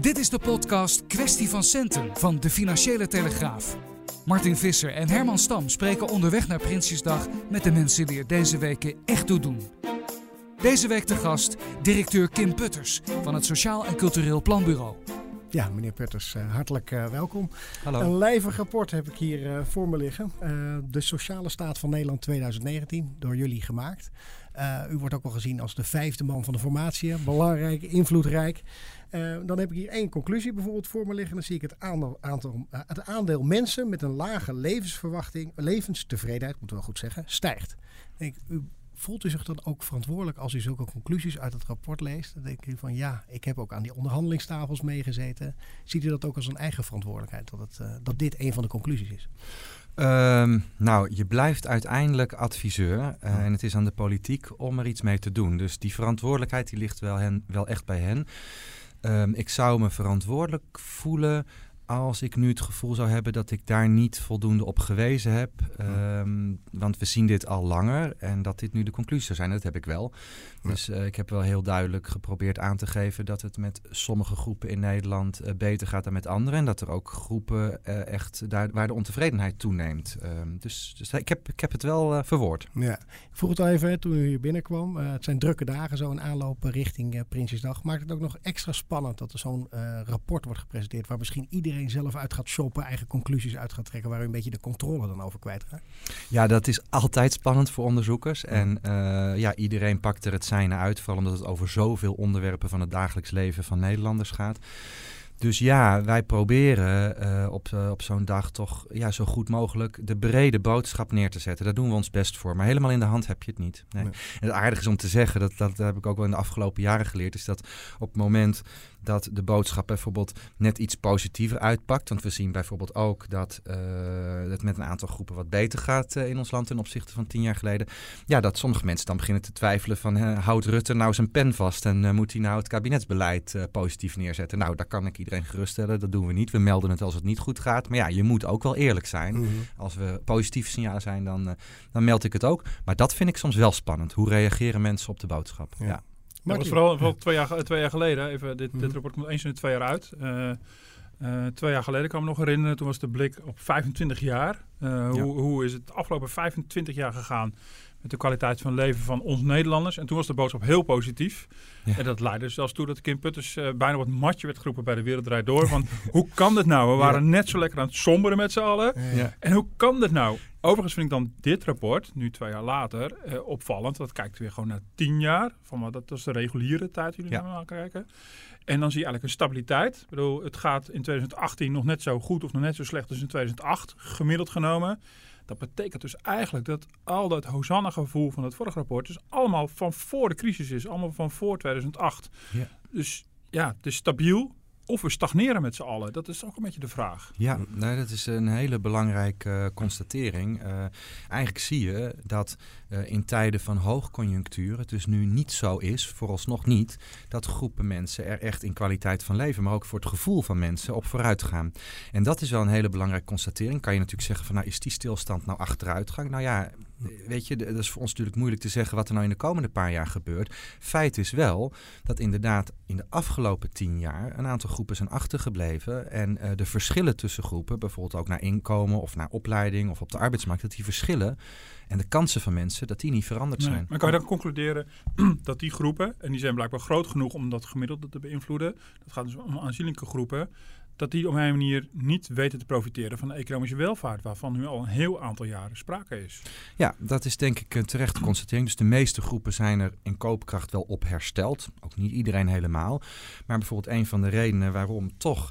Dit is de podcast Kwestie van Centen van de Financiële Telegraaf. Martin Visser en Herman Stam spreken onderweg naar Prinsjesdag met de mensen die er deze weken echt toe doen. Deze week te gast directeur Kim Putters van het Sociaal en Cultureel Planbureau. Ja, meneer Putters, uh, hartelijk uh, welkom. Hallo. Een lijvig rapport heb ik hier uh, voor me liggen. de Sociale Staat van Nederland 2019, door jullie gemaakt. U wordt ook wel gezien als de vijfde man van de formatie. Belangrijk, invloedrijk. dan heb ik hier één conclusie bijvoorbeeld voor me liggen. Dan zie ik het aandeel, aantal, het aandeel mensen met een lage levensverwachting, levenstevredenheid, moet wel goed zeggen, stijgt. Ik, u voelt u zich dan ook verantwoordelijk als u zulke conclusies uit het rapport leest? Dan denk u van ja, ik heb ook aan die onderhandelingstafels meegezeten. Ziet u dat ook als een eigen verantwoordelijkheid, het, dat dit een van de conclusies is? Um, nou, je blijft uiteindelijk adviseur uh, en het is aan de politiek om er iets mee te doen. Dus die verantwoordelijkheid die ligt wel, hen, wel echt bij hen. Um, ik zou me verantwoordelijk voelen als ik nu het gevoel zou hebben dat ik daar niet voldoende op gewezen heb. Um, want we zien dit al langer en dat dit nu de conclusie zou zijn, dat heb ik wel. Dus uh, ik heb wel heel duidelijk geprobeerd aan te geven dat het met sommige groepen in Nederland uh, beter gaat dan met anderen. En dat er ook groepen uh, echt daar, waar de ontevredenheid toeneemt. Um, dus, dus ik, heb, ik heb het wel verwoord. Ja. Ik vroeg het al even toen u hier binnenkwam. het zijn drukke dagen, zo'n aanloop richting Prinsjesdag. Maakt het ook nog extra spannend dat er zo'n rapport wordt gepresenteerd waar misschien iedereen zelf uit gaat shoppen, eigen conclusies uit gaat trekken, waar u een beetje de controle dan over kwijtraakt? Ja, dat is altijd spannend voor onderzoekers. En uh, ja, iedereen pakt er het zijne uit, vooral omdat het over zoveel onderwerpen van het dagelijks leven van Nederlanders gaat. Dus ja, wij proberen uh, op, uh, op zo'n dag toch ja, zo goed mogelijk de brede boodschap neer te zetten. Daar doen we ons best voor. Maar helemaal in de hand heb je het niet. Nee. Nee. En het aardige is om te zeggen, dat, dat heb ik ook wel in de afgelopen jaren geleerd, is dat op het moment dat de boodschap bijvoorbeeld net iets positiever uitpakt. Want we zien bijvoorbeeld ook dat uh, het met een aantal groepen wat beter gaat uh, in ons land ten opzichte van tien jaar geleden. Ja, dat sommige mensen dan beginnen te twijfelen van houdt Rutte nou zijn pen vast en moet hij nou het kabinetsbeleid positief neerzetten? Nou, daar kan ik iedereen geruststellen. Dat doen we niet. We melden het als het niet goed gaat. Maar ja, je moet ook wel eerlijk zijn. Mm -hmm. Als we positieve signalen zijn, dan, dan meld ik het ook. Maar dat vind ik soms wel spannend. Hoe reageren mensen op de boodschap? ja. ja. Dat was vooral, vooral twee, jaar, twee jaar geleden. Even, dit, dit rapport komt eens in de twee jaar uit. Uh, uh, twee jaar geleden kan ik me nog herinneren. Toen was de blik op 25 jaar. Uh, ja. hoe, hoe is het de afgelopen 25 jaar gegaan met de kwaliteit van leven van ons Nederlanders? En toen was de boodschap heel positief. Ja. En dat leidde zelfs toe dat Kim Putters uh, bijna wat matje werd geroepen bij de Wereldrijd Door. Van hoe kan dit nou? We waren ja. net zo lekker aan het somberen met z'n allen. Ja. En hoe kan dit nou? Overigens vind ik dan dit rapport, nu twee jaar later, uh, opvallend. Dat kijkt weer gewoon naar tien jaar. Van wat, dat is de reguliere tijd die jullie naar kijken. En dan zie je eigenlijk een stabiliteit. Ik bedoel, het gaat in 2018 nog net zo goed of nog net zo slecht als in 2008, gemiddeld genomen. Dat betekent dus eigenlijk dat al dat Hosanna-gevoel van het vorige rapport... dus allemaal van voor de crisis is. Allemaal van voor 2008. Ja. Dus ja, het is stabiel. Of we stagneren met z'n allen. Dat is ook een beetje de vraag. Ja, nee, dat is een hele belangrijke uh, constatering. Uh, eigenlijk zie je dat uh, in tijden van hoogconjunctuur het dus nu niet zo is, vooralsnog niet, dat groepen mensen er echt in kwaliteit van leven, maar ook voor het gevoel van mensen op vooruit gaan. En dat is wel een hele belangrijke constatering. Kan je natuurlijk zeggen van nou is die stilstand nou achteruitgang? Nou ja, weet je, dat is voor ons natuurlijk moeilijk te zeggen wat er nou in de komende paar jaar gebeurt. Feit is wel dat inderdaad in de afgelopen tien jaar een aantal groepen zijn achtergebleven. En uh, de verschillen tussen groepen, bijvoorbeeld ook naar inkomen of naar opleiding of op de arbeidsmarkt, dat die verschillen en de kansen van mensen, dat die niet veranderd nee, zijn. Maar kan je dan concluderen dat die groepen, en die zijn blijkbaar groot genoeg om dat gemiddelde te beïnvloeden, dat gaat dus om aanzienlijke groepen, dat die op een manier niet weten te profiteren van de economische welvaart, waarvan nu al een heel aantal jaren sprake is. Ja, dat is denk ik een terechte constatering. Dus de meeste groepen zijn er in koopkracht wel op hersteld. Ook niet iedereen helemaal. Maar bijvoorbeeld een van de redenen waarom toch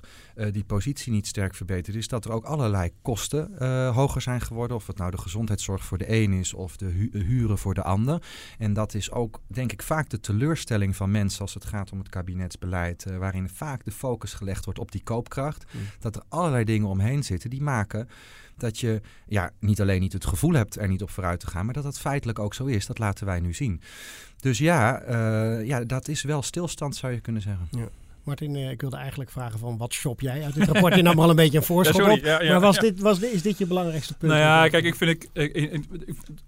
die positie niet sterk verbeterd is, dat er ook allerlei kosten uh, hoger zijn geworden. Of het nou de gezondheidszorg voor de een is of de hu huren voor de ander. En dat is ook, denk ik, vaak de teleurstelling van mensen als het gaat om het kabinetsbeleid, uh, waarin vaak de focus gelegd wordt op die koopkracht. Mm. Dat er allerlei dingen omheen zitten die maken dat je ja, niet alleen niet het gevoel hebt er niet op vooruit te gaan, maar dat dat feitelijk ook zo is. Dat laten wij nu zien. Dus ja, uh, ja dat is wel stilstand, zou je kunnen zeggen. Ja. Martin, eh, ik wilde eigenlijk vragen van wat shop jij uit dit rapport? Je nam al een beetje een voorschot ja, op. Ja, ja, maar was dit, was is dit je belangrijkste punt? Nou ja, kijk, ik vind ik, ik,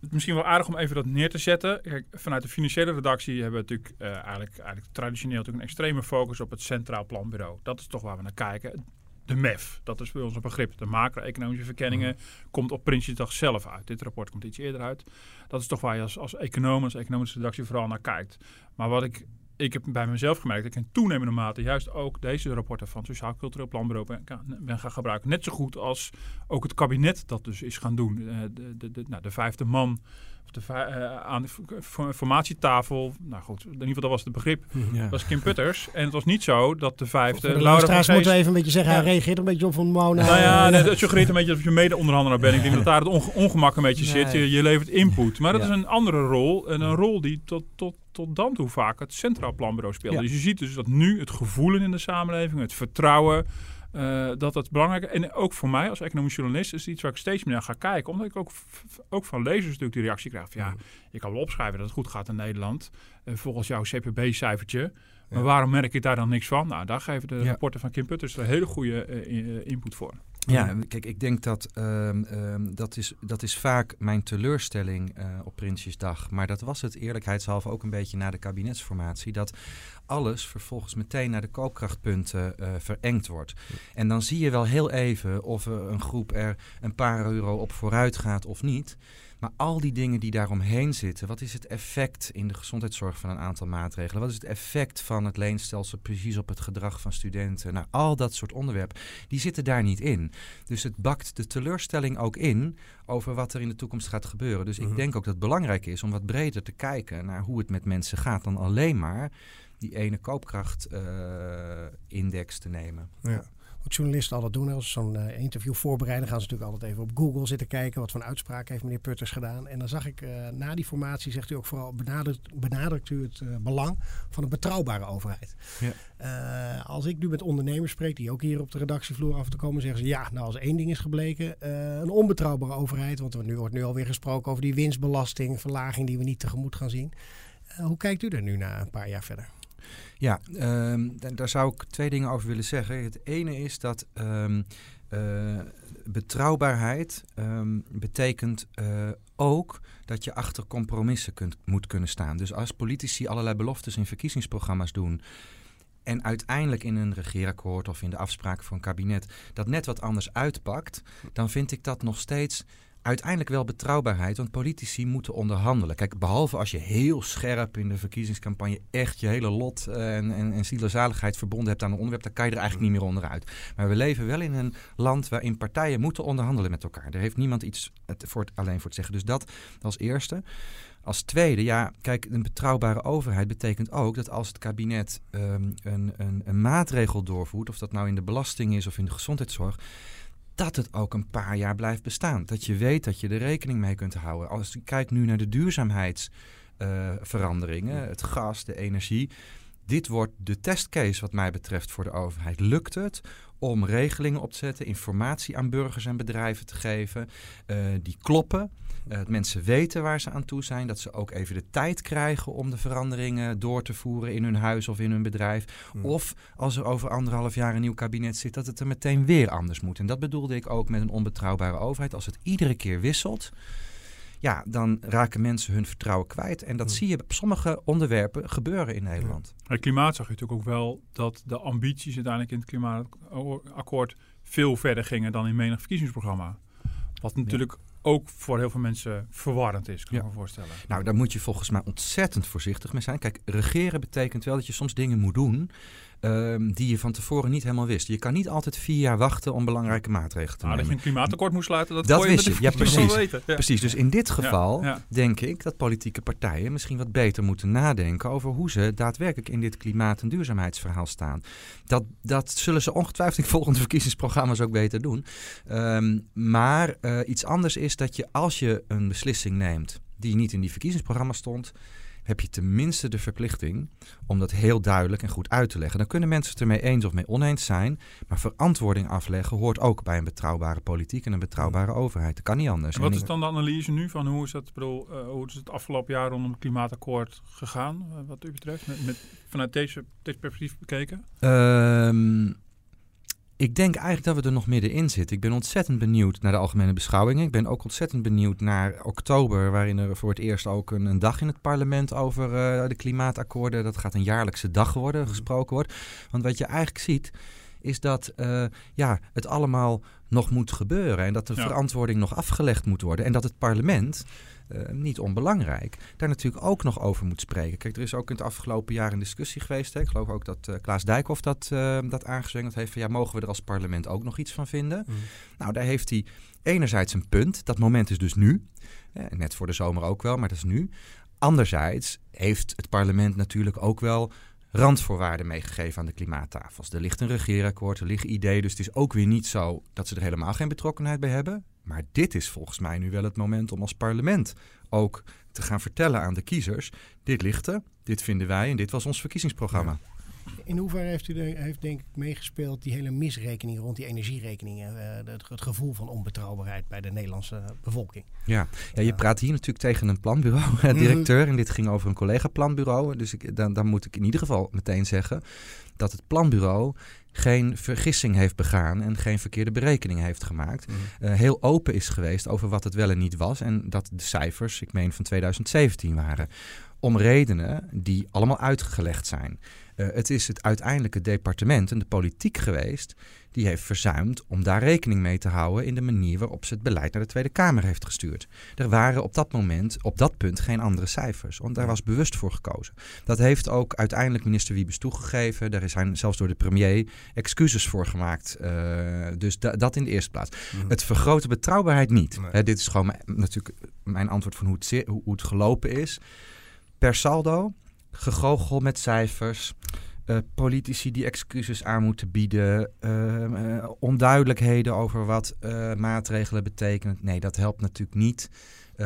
misschien wel aardig om even dat neer te zetten. Kijk, vanuit de financiële redactie hebben we natuurlijk uh, eigenlijk, eigenlijk traditioneel natuurlijk een extreme focus op het Centraal Planbureau. Dat is toch waar we naar kijken. De MEF, dat is bij ons een begrip. De macro-economische verkenningen mm. komt op Prinsjesdag zelf uit. Dit rapport komt iets eerder uit. Dat is toch waar je als, als econoom, als economische redactie vooral naar kijkt. Maar wat ik ik heb bij mezelf gemerkt dat ik in toenemende mate juist ook deze rapporten van Sociaal Cultureel Planbureau ben, gaan gebruiken. Net zo goed als ook het kabinet dat dus is gaan doen. Uh, de, de, de, nou, de vijfde man de, uh, aan de formatietafel. Nou goed, in ieder geval dat was het begrip. Dat was Kim Putters. En het was niet zo dat de vijfde... Voor de luisteraars moeten we even een beetje zeggen, hij reageert een beetje op van Mona. Nou ja, nee, het suggereert een beetje dat je mede-onderhandelaar bent. Ik denk dat daar het ongemak een beetje zit. Je, je levert input. Maar dat is een andere rol. En een rol die tot, tot, tot dan toe vaak het Centraal Planbureau speelde. Dus je ziet dus dat nu het gevoelen in de samenleving, het vertrouwen... Uh, dat dat belangrijk is. En ook voor mij als economisch journalist is het iets waar ik steeds meer naar ga kijken. Omdat ik ook, ook van lezers natuurlijk die reactie krijg. Van, ja, je kan wel opschrijven dat het goed gaat in Nederland. Uh, volgens jouw CPB-cijfertje. Maar waarom merk ik daar dan niks van? Nou, daar geven de rapporten van Kim Putters een hele goede uh, input voor. Ja, kijk, ik denk dat um, um, dat, is, dat is vaak mijn teleurstelling uh, op Prinsjesdag. Maar dat was het eerlijkheidshalve ook een beetje na de kabinetsformatie. Dat alles vervolgens meteen naar de koopkrachtpunten uh, verengd wordt. En dan zie je wel heel even of er een groep er een paar euro op vooruit gaat of niet. Maar al die dingen die daaromheen zitten, wat is het effect in de gezondheidszorg van een aantal maatregelen? Wat is het effect van het leenstelsel precies op het gedrag van studenten? Nou, al dat soort onderwerpen, die zitten daar niet in. Dus het bakt de teleurstelling ook in over wat er in de toekomst gaat gebeuren. Dus ik mhm. denk ook dat het belangrijk is om wat breder te kijken naar hoe het met mensen gaat dan alleen maar die ene koopkrachtindex uh, te nemen. Ja wat journalisten altijd doen. Als ze zo'n uh, interview voorbereiden, gaan ze natuurlijk altijd even op Google zitten kijken. Wat voor een uitspraak heeft meneer Putters gedaan. En dan zag ik uh, na die formatie, zegt u ook vooral, benadrukt, benadrukt u het uh, belang van een betrouwbare overheid. Ja. als ik nu met ondernemers spreek, die ook hier op de redactievloer af toe komen, zeggen ze ja, nou als één ding is gebleken, een onbetrouwbare overheid. Want er nu wordt nu alweer gesproken over die winstbelasting, verlaging die we niet tegemoet gaan zien. hoe kijkt u er nu na een paar jaar verder? Ja, um, daar zou ik twee dingen over willen zeggen. Het ene is dat um, uh, betrouwbaarheid um, betekent uh, ook dat je achter compromissen kunt, moet kunnen staan. Dus als politici allerlei beloftes in verkiezingsprogramma's doen en uiteindelijk in een regeerakkoord of in de afspraken van een kabinet dat net wat anders uitpakt, dan vind ik dat nog steeds uiteindelijk wel betrouwbaarheid, want politici moeten onderhandelen. Kijk, behalve als je heel scherp in de verkiezingscampagne echt je hele lot uh, en, en, en zielenzaligheid verbonden hebt aan een onderwerp, dan kan je er eigenlijk niet meer onderuit. Maar we leven wel in een land waarin partijen moeten onderhandelen met elkaar. Er heeft niemand iets voor alleen voor te zeggen. Dus dat als eerste. Als tweede, ja, kijk, een betrouwbare overheid betekent ook dat als het kabinet um, een, een, een maatregel doorvoert, of dat nou in de belasting is of in de gezondheidszorg, dat het ook een paar jaar blijft bestaan. Dat je weet dat je er rekening mee kunt houden. Als je kijkt nu naar de duurzaamheidsveranderingen, uh, het gas, de energie. Dit wordt de testcase wat mij betreft voor de overheid. Lukt het om regelingen op te zetten, informatie aan burgers en bedrijven te geven uh, die kloppen? Uh, dat mensen weten waar ze aan toe zijn. Dat ze ook even de tijd krijgen om de veranderingen door te voeren in hun huis of in hun bedrijf. Hmm. Of als er over anderhalf jaar een nieuw kabinet zit, dat het er meteen weer anders moet. En dat bedoelde ik ook met een onbetrouwbare overheid. Als het iedere keer wisselt ja, dan raken mensen hun vertrouwen kwijt. En dat hmm. zie je op sommige onderwerpen gebeuren in Nederland. Het klimaat zag je natuurlijk ook wel dat de ambities uiteindelijk in het klimaatakkoord veel verder gingen dan in menig verkiezingsprogramma. Wat natuurlijk ook voor heel veel mensen verwarrend is, kan ja. ik me voorstellen. Nou, daar moet je volgens mij ontzettend voorzichtig mee zijn. Kijk, regeren betekent wel dat je soms dingen moet doen ehm, die je van tevoren niet helemaal wist. Je kan niet altijd vier jaar wachten om belangrijke maatregelen te nou, nemen. Dat je een klimaatakkoord moest sluiten, dat, dat wist je. Ja, precies. Weten. Ja. precies. Dus in dit geval ja. denk ik dat politieke partijen misschien wat beter moeten nadenken over hoe ze daadwerkelijk in dit klimaat- en duurzaamheidsverhaal staan. Dat, dat zullen ze ongetwijfeld in volgende verkiezingsprogramma's ook beter doen. Ehm, maar uh, iets anders is dat je als je een beslissing neemt die niet in die verkiezingsprogramma stond, heb je tenminste de verplichting om dat heel duidelijk en goed uit te leggen. Dan kunnen mensen het ermee eens of mee oneens zijn, maar verantwoording afleggen hoort ook bij een betrouwbare politiek en een betrouwbare overheid. Dat kan niet anders. En wat is dan de analyse nu van hoe is, dat, bedoel, uh, hoe is het afgelopen jaar rondom het klimaatakkoord gegaan, uh, wat u betreft, met, met, vanuit deze, deze perspectief bekeken? Um, ik denk eigenlijk dat we er nog middenin zitten. Ik ben ontzettend benieuwd naar de algemene beschouwingen. Ik ben ook ontzettend benieuwd naar oktober, waarin er voor het eerst ook een, een dag in het parlement over uh, de klimaatakkoorden. Dat gaat een jaarlijkse dag worden, gesproken wordt. Want wat je eigenlijk ziet, is dat uh, ja, het allemaal nog moet gebeuren. En dat de ja. verantwoording nog afgelegd moet worden. En dat het parlement. Uh, niet onbelangrijk, daar natuurlijk ook nog over moet spreken. Kijk, er is ook in het afgelopen jaar een discussie geweest. Hè. Ik geloof ook dat uh, Klaas Dijkhoff dat, uh, dat aangezwengeld heeft. Van, ja, mogen we er als parlement ook nog iets van vinden? Mm. Nou, daar heeft hij enerzijds een punt. Dat moment is dus nu. net voor de zomer ook wel, maar dat is nu. Anderzijds heeft het parlement natuurlijk ook wel randvoorwaarden meegegeven aan de klimaattafels. Er ligt een regeerakkoord, er liggen ideeën. Dus het is ook weer niet zo dat ze er helemaal geen betrokkenheid bij hebben. Maar dit is volgens mij nu wel het moment om als parlement ook te gaan vertellen aan de kiezers: dit ligt er, dit vinden wij en dit was ons verkiezingsprogramma. In hoeverre heeft u er, heeft denk ik meegespeeld die hele misrekening rond die energierekeningen, uh, het, het, gevoel van onbetrouwbaarheid bij de Nederlandse bevolking? Ja, ja je praat hier natuurlijk tegen een planbureau, directeur, en dit ging over een collega-planbureau. Dus ik, dan, dan moet ik in ieder geval meteen zeggen dat het planbureau geen vergissing heeft begaan en geen verkeerde berekening heeft gemaakt. Mm. Uh, heel open is geweest over wat het wel en niet was. En dat de cijfers, ik meen van 2017 waren. Om redenen die allemaal uitgelegd zijn. Uh, het is het uiteindelijke departement en de politiek geweest die heeft verzuimd om daar rekening mee te houden in de manier waarop ze het beleid naar de Tweede Kamer heeft gestuurd. Er waren op dat moment, op dat punt, geen andere cijfers, want daar was bewust voor gekozen. Dat heeft ook uiteindelijk minister Wiebes toegegeven. Daar zijn zelfs door de premier excuses voor gemaakt. Uh, dus da dat in de eerste plaats. Mm. Het vergroot de betrouwbaarheid niet. Nee. Hè, dit is gewoon natuurlijk mijn antwoord van hoe het, hoe het gelopen is. Per saldo, gegoochel met cijfers. Uh, politici die excuses aan moeten bieden, uh, uh, onduidelijkheden over wat maatregelen betekenen. Nee, dat helpt natuurlijk niet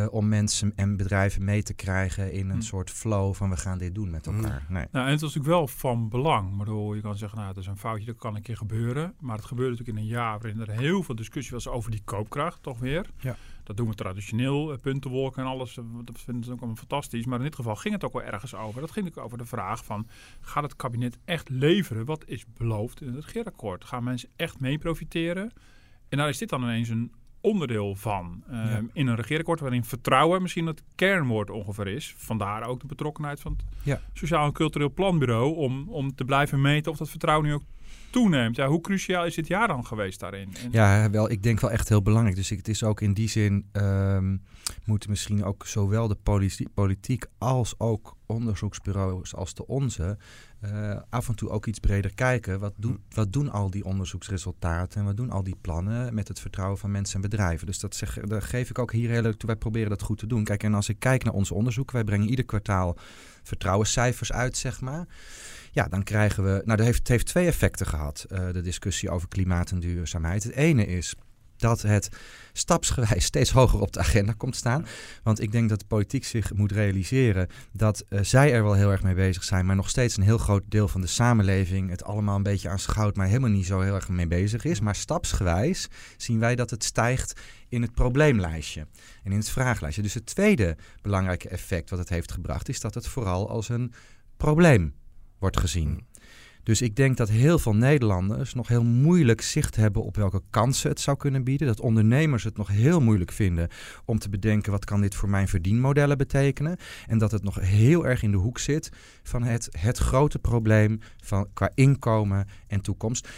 om mensen en bedrijven mee te krijgen in een hm. soort flow van we gaan dit doen met elkaar. Nee. Nou, en het was natuurlijk wel van belang. Maar je kan zeggen, nou, het is een foutje, dat kan een keer gebeuren. Maar het gebeurde natuurlijk in een jaar waarin er heel veel discussie was over die koopkracht, toch weer. Ja. Dat doen we traditioneel, puntenwolken en alles. Dat vinden ze ook allemaal fantastisch. Maar in dit geval ging het ook wel ergens over. Dat ging ook over de vraag van, gaat het kabinet echt leveren wat is beloofd in het regeerakkoord? Gaan mensen echt mee profiteren? En daar is dit dan ineens een onderdeel van. Ja. In een regeerakkoord waarin vertrouwen misschien het kernwoord ongeveer is. Vandaar ook de betrokkenheid van het ja. Sociaal en Cultureel Planbureau... Om, om te blijven meten of dat vertrouwen nu ook toeneemt. Ja, hoe cruciaal is dit jaar dan geweest daarin? En ja, wel, ik denk wel echt heel belangrijk. Dus het is ook in die zin um, moeten misschien ook zowel de politiek, politiek als ook onderzoeksbureaus als de onze uh, af en toe ook iets breder kijken. Wat, doen, wat doen al die onderzoeksresultaten en wat doen al die plannen met het vertrouwen van mensen en bedrijven? Dus dat, zeg, dat geef ik ook hier heel erg toe. Wij proberen dat goed te doen. Kijk, en als ik kijk naar ons onderzoek, wij brengen ieder kwartaal vertrouwenscijfers uit, zeg maar. Ja, dan krijgen we. Nou, dat heeft, heeft twee effecten gehad, uh, de discussie over klimaat en duurzaamheid. Het ene is dat het stapsgewijs steeds hoger op de agenda komt staan. Want ik denk dat de politiek zich moet realiseren dat uh, zij er wel heel erg mee bezig zijn, maar nog steeds een heel groot deel van de samenleving het allemaal een beetje aanschouwt, maar helemaal niet zo heel erg mee bezig is. Maar stapsgewijs zien wij dat het stijgt in het probleemlijstje en in het vraaglijstje. Dus het tweede belangrijke effect wat het heeft gebracht is dat het vooral als een probleem wordt gezien. Dus ik denk dat heel veel Nederlanders nog heel moeilijk zicht hebben op welke kansen het zou kunnen bieden. Dat ondernemers het nog heel moeilijk vinden om te bedenken wat kan dit voor mijn verdienmodellen betekenen. En dat het nog heel erg in de hoek zit van het, het grote probleem van, qua inkomen en toekomst.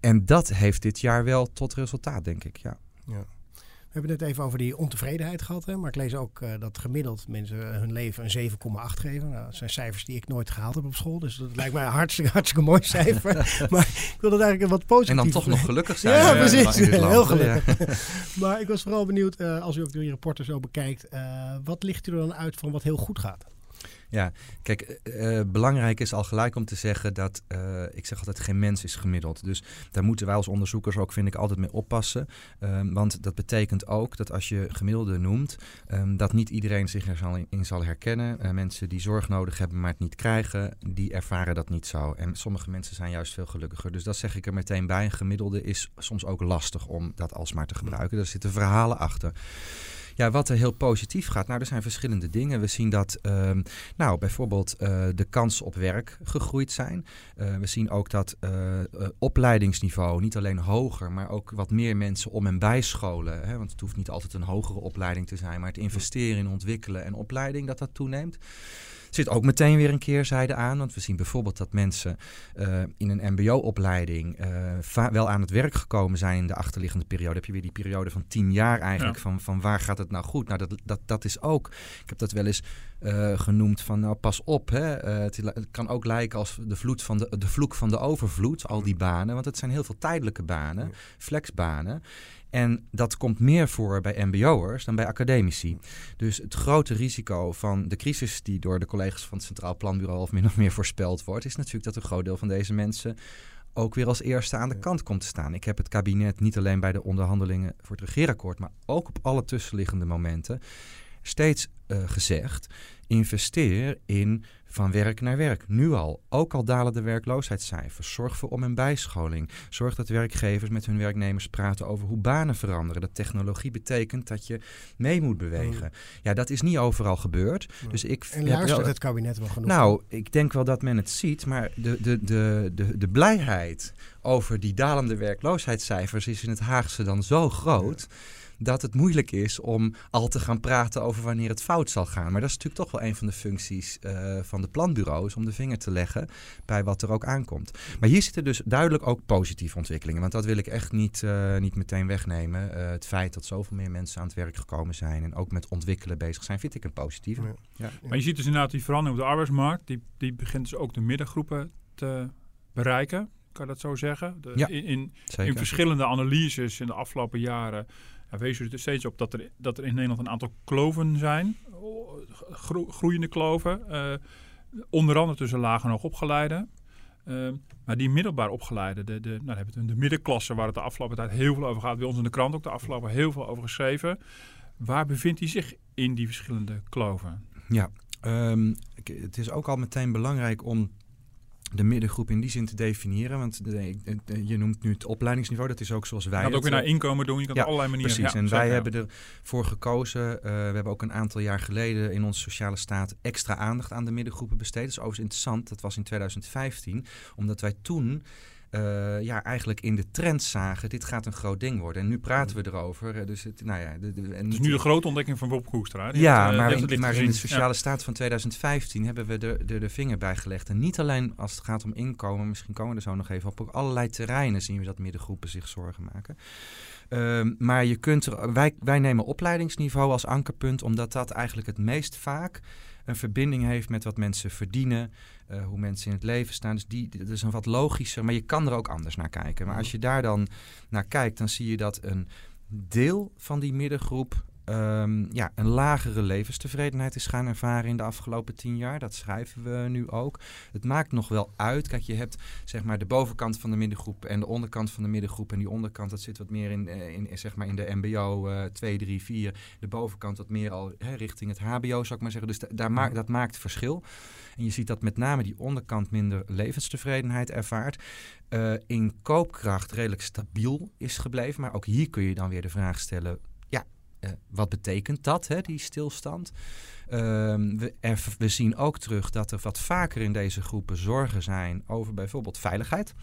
En dat heeft dit jaar wel tot resultaat, denk ik. Ja. ja. We hebben het net even over die ontevredenheid gehad. Hè? Maar ik lees ook uh, dat gemiddeld mensen hun leven een 7,8 geven. Nou, dat zijn cijfers die ik nooit gehaald heb op school. Dus dat lijkt mij een hartstikke, hartstikke mooi cijfer. maar ik wil dat eigenlijk wat positief. En dan toch nog gelukkig zijn. Ja, precies. Heel gelukkig. maar ik was vooral benieuwd, uh, als u ook die rapporten zo bekijkt. Uh, wat ligt u er dan uit van wat heel goed gaat? Ja, kijk, uh, belangrijk is al gelijk om te zeggen dat, uh, ik zeg altijd, geen mens is gemiddeld. Dus daar moeten wij als onderzoekers ook, vind ik, altijd mee oppassen. Um, want dat betekent ook dat als je gemiddelde noemt, um, dat niet iedereen zich er zal in, zal herkennen. Mensen die zorg nodig hebben, maar het niet krijgen, die ervaren dat niet zo. En sommige mensen zijn juist veel gelukkiger. Dus dat zeg ik er meteen bij. Een gemiddelde is soms ook lastig om dat alsmaar te gebruiken. Er zitten verhalen achter. Ja, wat er heel positief gaat. Nou, er zijn verschillende dingen. We zien dat um, nou, bijvoorbeeld uh, de kansen op werk gegroeid zijn. Uh, we zien ook dat uh, opleidingsniveau niet alleen hoger, maar ook wat meer mensen om en bijscholen. Hè, want het hoeft niet altijd een hogere opleiding te zijn, maar het investeren in ontwikkelen en opleiding, dat dat toeneemt zit ook meteen weer een keerzijde aan. Want we zien bijvoorbeeld dat mensen uh, in een mbo-opleiding uh, wel aan het werk gekomen zijn in de achterliggende periode. Heb je weer die periode van tien jaar eigenlijk. Ja. Van, van waar gaat het nou goed? Nou, dat, dat, dat is ook. Ik heb dat wel eens uh, genoemd van nou pas op. Hè. Het, het, kan ook lijken als de, vloed van de, de vloek van de overvloed, al die banen. Want het zijn heel veel tijdelijke banen, flexbanen. En dat komt meer voor bij MBO'ers dan bij academici. Dus het grote risico van de crisis die door de collega's van het Centraal Planbureau of min of meer voorspeld wordt, is natuurlijk dat een groot deel van deze mensen ook weer als eerste aan de kant komt te staan. Ik heb het kabinet niet alleen bij de onderhandelingen voor het regeerakkoord, maar ook op alle tussenliggende momenten steeds uh, gezegd: investeer in van werk naar werk. Nu al. Ook al dalen de werkloosheidscijfers. Zorg voor om- en bijscholing. Zorg dat werkgevers met hun werknemers praten over hoe banen veranderen. Dat technologie betekent dat je mee moet bewegen. Mm. Ja, dat is niet overal gebeurd. Mm. Dus ik en luistert wel, het kabinet wel genoeg? Nou, ik denk wel dat men het ziet. Maar de, de, de, de, de blijheid over die dalende werkloosheidscijfers is in het Haagse dan zo groot... Ja dat het moeilijk is om al te gaan praten over wanneer het fout zal gaan. Maar dat is natuurlijk toch wel een van de functies uh, van de planbureaus om de vinger te leggen bij wat er ook aankomt. Maar hier zitten dus duidelijk ook positieve ontwikkelingen. Want dat wil ik echt niet, uh, niet meteen wegnemen. Uh, het feit dat zoveel meer mensen aan het werk gekomen zijn en ook met ontwikkelen bezig zijn, vind ik een positieve. Ja. Ja. Maar je ziet dus inderdaad die verandering op de arbeidsmarkt. Die, die begint dus ook de middengroepen te bereiken. Kan dat zo zeggen? De, ja, in, in, in verschillende analyses in de afgelopen jaren ja, wees er steeds op dat er, dat er in Nederland een aantal kloven zijn, gro groeiende kloven, uh, onder andere tussen laag en hoog opgeleiden. Uh, maar die middelbaar opgeleiden, de, de, nou, hebben we de middenklasse waar het de afgelopen tijd heel veel over gaat, bij ons in de krant ook de afgelopen heel veel over geschreven. Waar bevindt hij zich in die verschillende kloven? Ja, um, het is ook al meteen belangrijk om de middengroep in die zin te definiëren. Want je noemt nu het opleidingsniveau. Dat is ook zoals wij. Je kan ook weer naar inkomen doen. Je kan ja, op allerlei manieren. Precies. Ja, en wij ja. hebben ervoor gekozen. Uh, we hebben ook een aantal jaar geleden in onze sociale staat extra aandacht aan de middengroepen besteed. Dat is overigens interessant. Dat was in 2015. Omdat wij toen uh, ja, eigenlijk in de trend zagen, dit gaat een groot ding worden. En nu praten we erover. Dus het, nou ja, de, de, en dus nu de grote ontdekking van Bob Koestra. Ja, uh, maar, in, maar in de sociale ja. staat van 2015 hebben we er de, de, vinger bij gelegd. En niet alleen als het gaat om inkomen, misschien komen we er zo nog even op. Op allerlei terreinen zien we dat middengroepen zich zorgen maken. Uh, maar je kunt er, wij, wij nemen opleidingsniveau als ankerpunt, omdat dat eigenlijk het meest vaak een verbinding heeft met wat mensen verdienen, uh, hoe mensen in het leven staan. Dus die, dat is een wat logischer, maar je kan er ook anders naar kijken. Maar als je daar dan naar kijkt, dan zie je dat een deel van die middengroep um, ja, een lagere levenstevredenheid is gaan ervaren in de afgelopen tien jaar. Dat schrijven we nu ook. Het maakt nog wel uit. Kijk, je hebt zeg maar de bovenkant van de middengroep en de onderkant van de middengroep. En die onderkant, dat zit wat meer in, in, in zeg maar in de MBO uh, 2, 3, 4. De bovenkant wat meer al hè, richting het HBO, zou ik maar zeggen. Dus daar maakt, dat maakt verschil. En je ziet dat met name die onderkant minder levenstevredenheid ervaart. Uh, in koopkracht redelijk stabiel is gebleven. Maar ook hier kun je dan weer de vraag stellen wat betekent dat, hè, die stilstand? Uh, we, we, zien ook terug dat er wat vaker in deze groepen zorgen zijn over bijvoorbeeld veiligheid.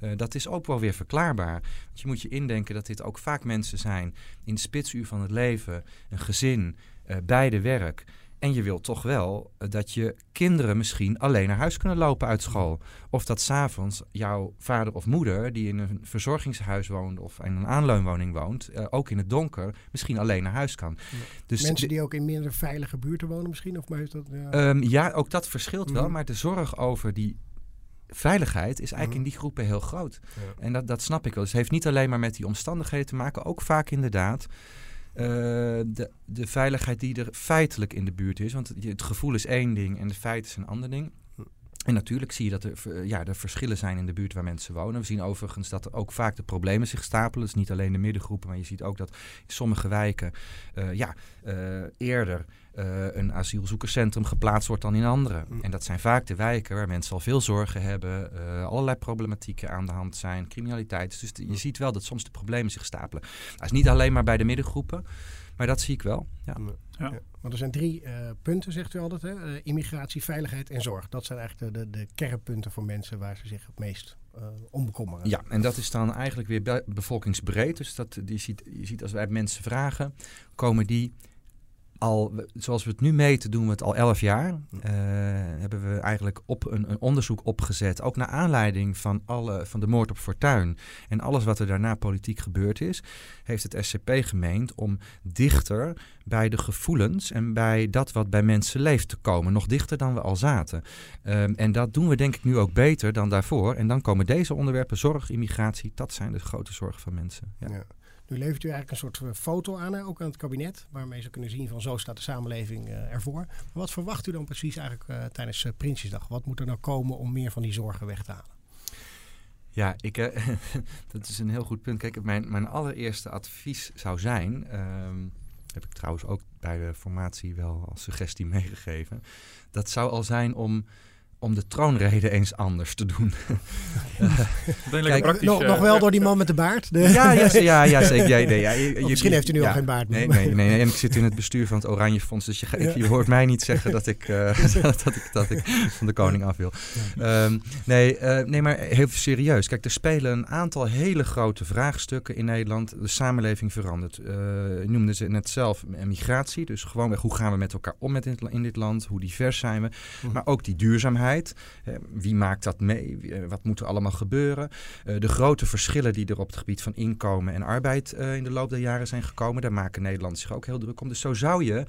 Uh, dat is ook wel weer verklaarbaar. Want je moet je indenken dat dit ook vaak mensen zijn in de spitsuur van het leven, een gezin, uh, beide werk. En je wilt toch wel eh, dat je kinderen misschien alleen naar huis kunnen lopen uit school. Of dat s'avonds jouw vader of moeder, die in een verzorgingshuis woont of in een aanleunwoning woont, uh, ook in het donker, misschien alleen naar huis kan. Dus Mensen die ook in minder veilige buurten wonen misschien? Of maar is dat, ja... Um, ja, ook dat verschilt wel. Mhm. Maar de zorg over die veiligheid is eigenlijk mhm. in die groepen heel groot. En dat, dat snap ik wel. Dus het heeft niet alleen maar met die omstandigheden te maken, ook vaak inderdaad uh, de, de veiligheid die er feitelijk in de buurt is. Want het gevoel is één ding en de feiten is een ander ding. En natuurlijk zie je dat er, ja, er verschillen zijn in de buurt waar mensen wonen. We zien overigens dat er ook vaak de problemen zich stapelen. Dus niet alleen de middengroepen, maar je ziet ook dat sommige wijken uh, ja, eerder uh, een asielzoekerscentrum geplaatst wordt dan in andere. Mm. En dat zijn vaak de wijken waar mensen al veel zorgen hebben, uh, allerlei problematieken aan de hand zijn, criminaliteit. Dus je ziet wel dat soms de problemen zich stapelen. Dat is niet alleen maar bij de middengroepen, maar dat zie ik wel. Ja. Ja. Want er zijn drie uh, punten, zegt u altijd: hè? immigratie, veiligheid en zorg. Dat zijn eigenlijk de, de, de kernpunten voor mensen waar ze zich het meest uh, om bekommeren. Ja, en dat is dan eigenlijk weer bevolkingsbreed. Dus dat, die ziet, je ziet als wij mensen vragen, komen die al, zoals we het nu meten, doen we het al elf jaar. Uh, hebben we eigenlijk op een, een, onderzoek opgezet. Ook naar aanleiding van, alle, van de moord op Fortuin. En alles wat er daarna politiek gebeurd is. Heeft het SCP gemeend om dichter bij de gevoelens. En bij dat wat bij mensen leeft te komen. Nog dichter dan we al zaten. Um, en dat doen we denk ik nu ook beter dan daarvoor. En dan komen deze onderwerpen, zorg, immigratie. Dat zijn de grote zorgen van mensen. ja. ja. Nu levert u eigenlijk een soort eh, foto aan, ook aan het kabinet, waarmee ze kunnen zien van zo staat de samenleving uh, ervoor. Maar wat verwacht u dan precies eigenlijk uh, tijdens Prinsjesdag? Wat moet er nou komen om meer van die zorgen weg te halen? Ja, ik, dat is een heel goed punt. Kijk, mijn, mijn allereerste advies zou zijn, um, heb ik trouwens ook bij de formatie wel als suggestie meegegeven. Dat zou al zijn om om de troonrede eens anders te doen. Kijk, nog, nog, wel eh, door die man met de baard? De ja, ja, ja, ja, zeker. Ja, nee, ja, je, misschien heeft u nu al geen baard meer. Nee, nee, nee, en ik zit in het bestuur van het Oranje Fonds, dus je, je hoort mij niet zeggen dat ik, uh, dat, ik, dat ik van de koning af wil. Um, nee, uh, nee, maar heel serieus. Kijk, er spelen een aantal hele grote vraagstukken in Nederland. De samenleving verandert. Uh, noemde ze net zelf migratie, dus gewoonweg hoe gaan we met elkaar om met in, in dit land, hoe divers zijn we, hm. maar ook die duurzaamheid wie maakt dat mee? Eh, wat moet er allemaal gebeuren? Eh, de grote verschillen die er op het gebied van inkomen en arbeid eh, in de loop der jaren zijn gekomen, daar maken Nederlanders zich ook heel druk om. Dus zo zou je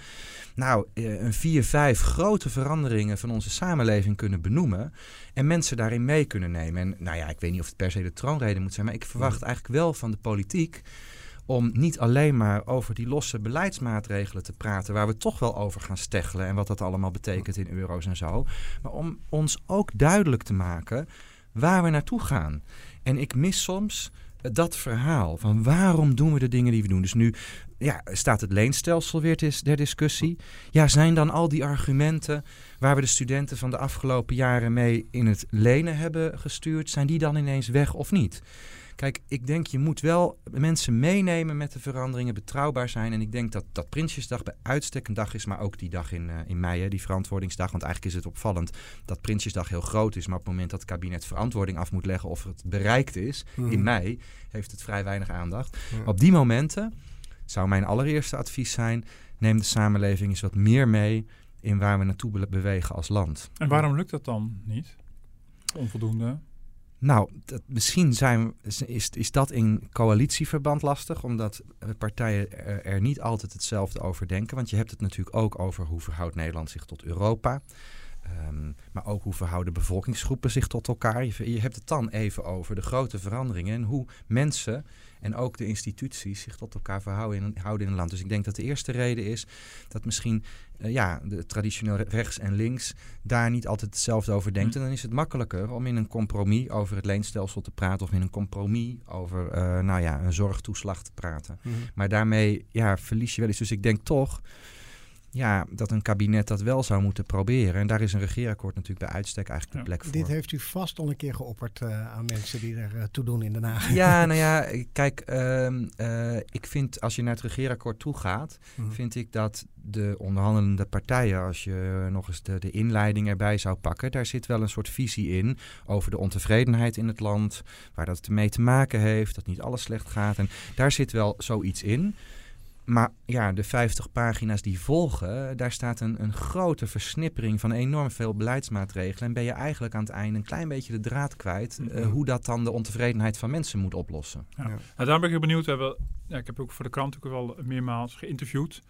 nou een vier, vijf grote veranderingen van onze samenleving kunnen benoemen en mensen daarin mee kunnen nemen. En nou ja, ik weet niet of het per se de troonrede moet zijn, maar ik verwacht eigenlijk wel van de politiek om niet alleen maar over die losse beleidsmaatregelen te praten, waar we toch wel over gaan steggelen en wat dat allemaal betekent in euro's en zo, maar om ons ook duidelijk te maken waar we naartoe gaan. En ik mis soms dat verhaal van waarom doen we de dingen die we doen. Dus nu ja, staat het leenstelsel weer ter discussie. Ja, zijn dan al die argumenten waar we de studenten van de afgelopen jaren mee in het lenen hebben gestuurd, zijn die dan ineens weg of niet? Kijk, ik denk je moet wel mensen meenemen met de veranderingen, betrouwbaar zijn. En ik denk dat, dat Prinsjesdag bij uitstek een dag is, maar ook die dag in, uh, in mei, hè, die verantwoordingsdag. Want eigenlijk is het opvallend dat Prinsjesdag heel groot is. Maar op het moment dat het kabinet verantwoording af moet leggen of het bereikt is, in mhm. mei, heeft het vrij weinig aandacht. Op die momenten zou mijn allereerste advies zijn, neem de samenleving eens wat meer mee in waar we naartoe bewegen als land. En waarom lukt dat dan niet? Onvoldoende? Nou, misschien zijn, is, is dat in coalitieverband lastig, omdat partijen er, er, niet altijd hetzelfde over denken. Want je hebt het natuurlijk ook over hoe verhoudt Nederland zich tot Europa. Um, maar ook hoe verhouden bevolkingsgroepen zich tot elkaar. Je, je hebt het dan even over de grote veranderingen en hoe mensen en ook de instituties zich tot elkaar verhouden in, houden in een land. Dus ik denk dat de eerste reden is dat misschien uh, ja, de traditioneel rechts en links daar niet altijd hetzelfde over denkt. Hm. En dan is het makkelijker om in een compromis over het leenstelsel te praten of in een compromis over uh, nou ja, een zorgtoeslag te praten. Hm. Maar daarmee ja, verlies je wel eens. Dus ik denk toch ja, dat een kabinet dat wel zou moeten proberen. En daar is een regeerakkoord natuurlijk bij uitstek eigenlijk de plek voor. Dit heeft u vast al een keer geopperd uh, aan mensen die er uh, toe doen in Den Haag. Ja, nou ja, kijk, uh, ik vind als je naar het regeerakkoord toe gaat, mm. vind ik dat de onderhandelende partijen, als je nog eens de, de inleiding erbij zou pakken, daar zit wel een soort visie in over de ontevredenheid in het land, waar dat mee te maken heeft, dat niet alles slecht gaat. En daar zit wel zoiets in. Maar ja, de 50 pagina's die volgen, daar staat een, een grote versnippering van enorm veel beleidsmaatregelen. En ben je eigenlijk aan het einde een klein beetje de draad kwijt eh, hoe dat dan de ontevredenheid van mensen moet oplossen. Ja. Nou, daar ben ik benieuwd. We hebben, ja, ik heb ook voor de krant ook wel meermaals geïnterviewd.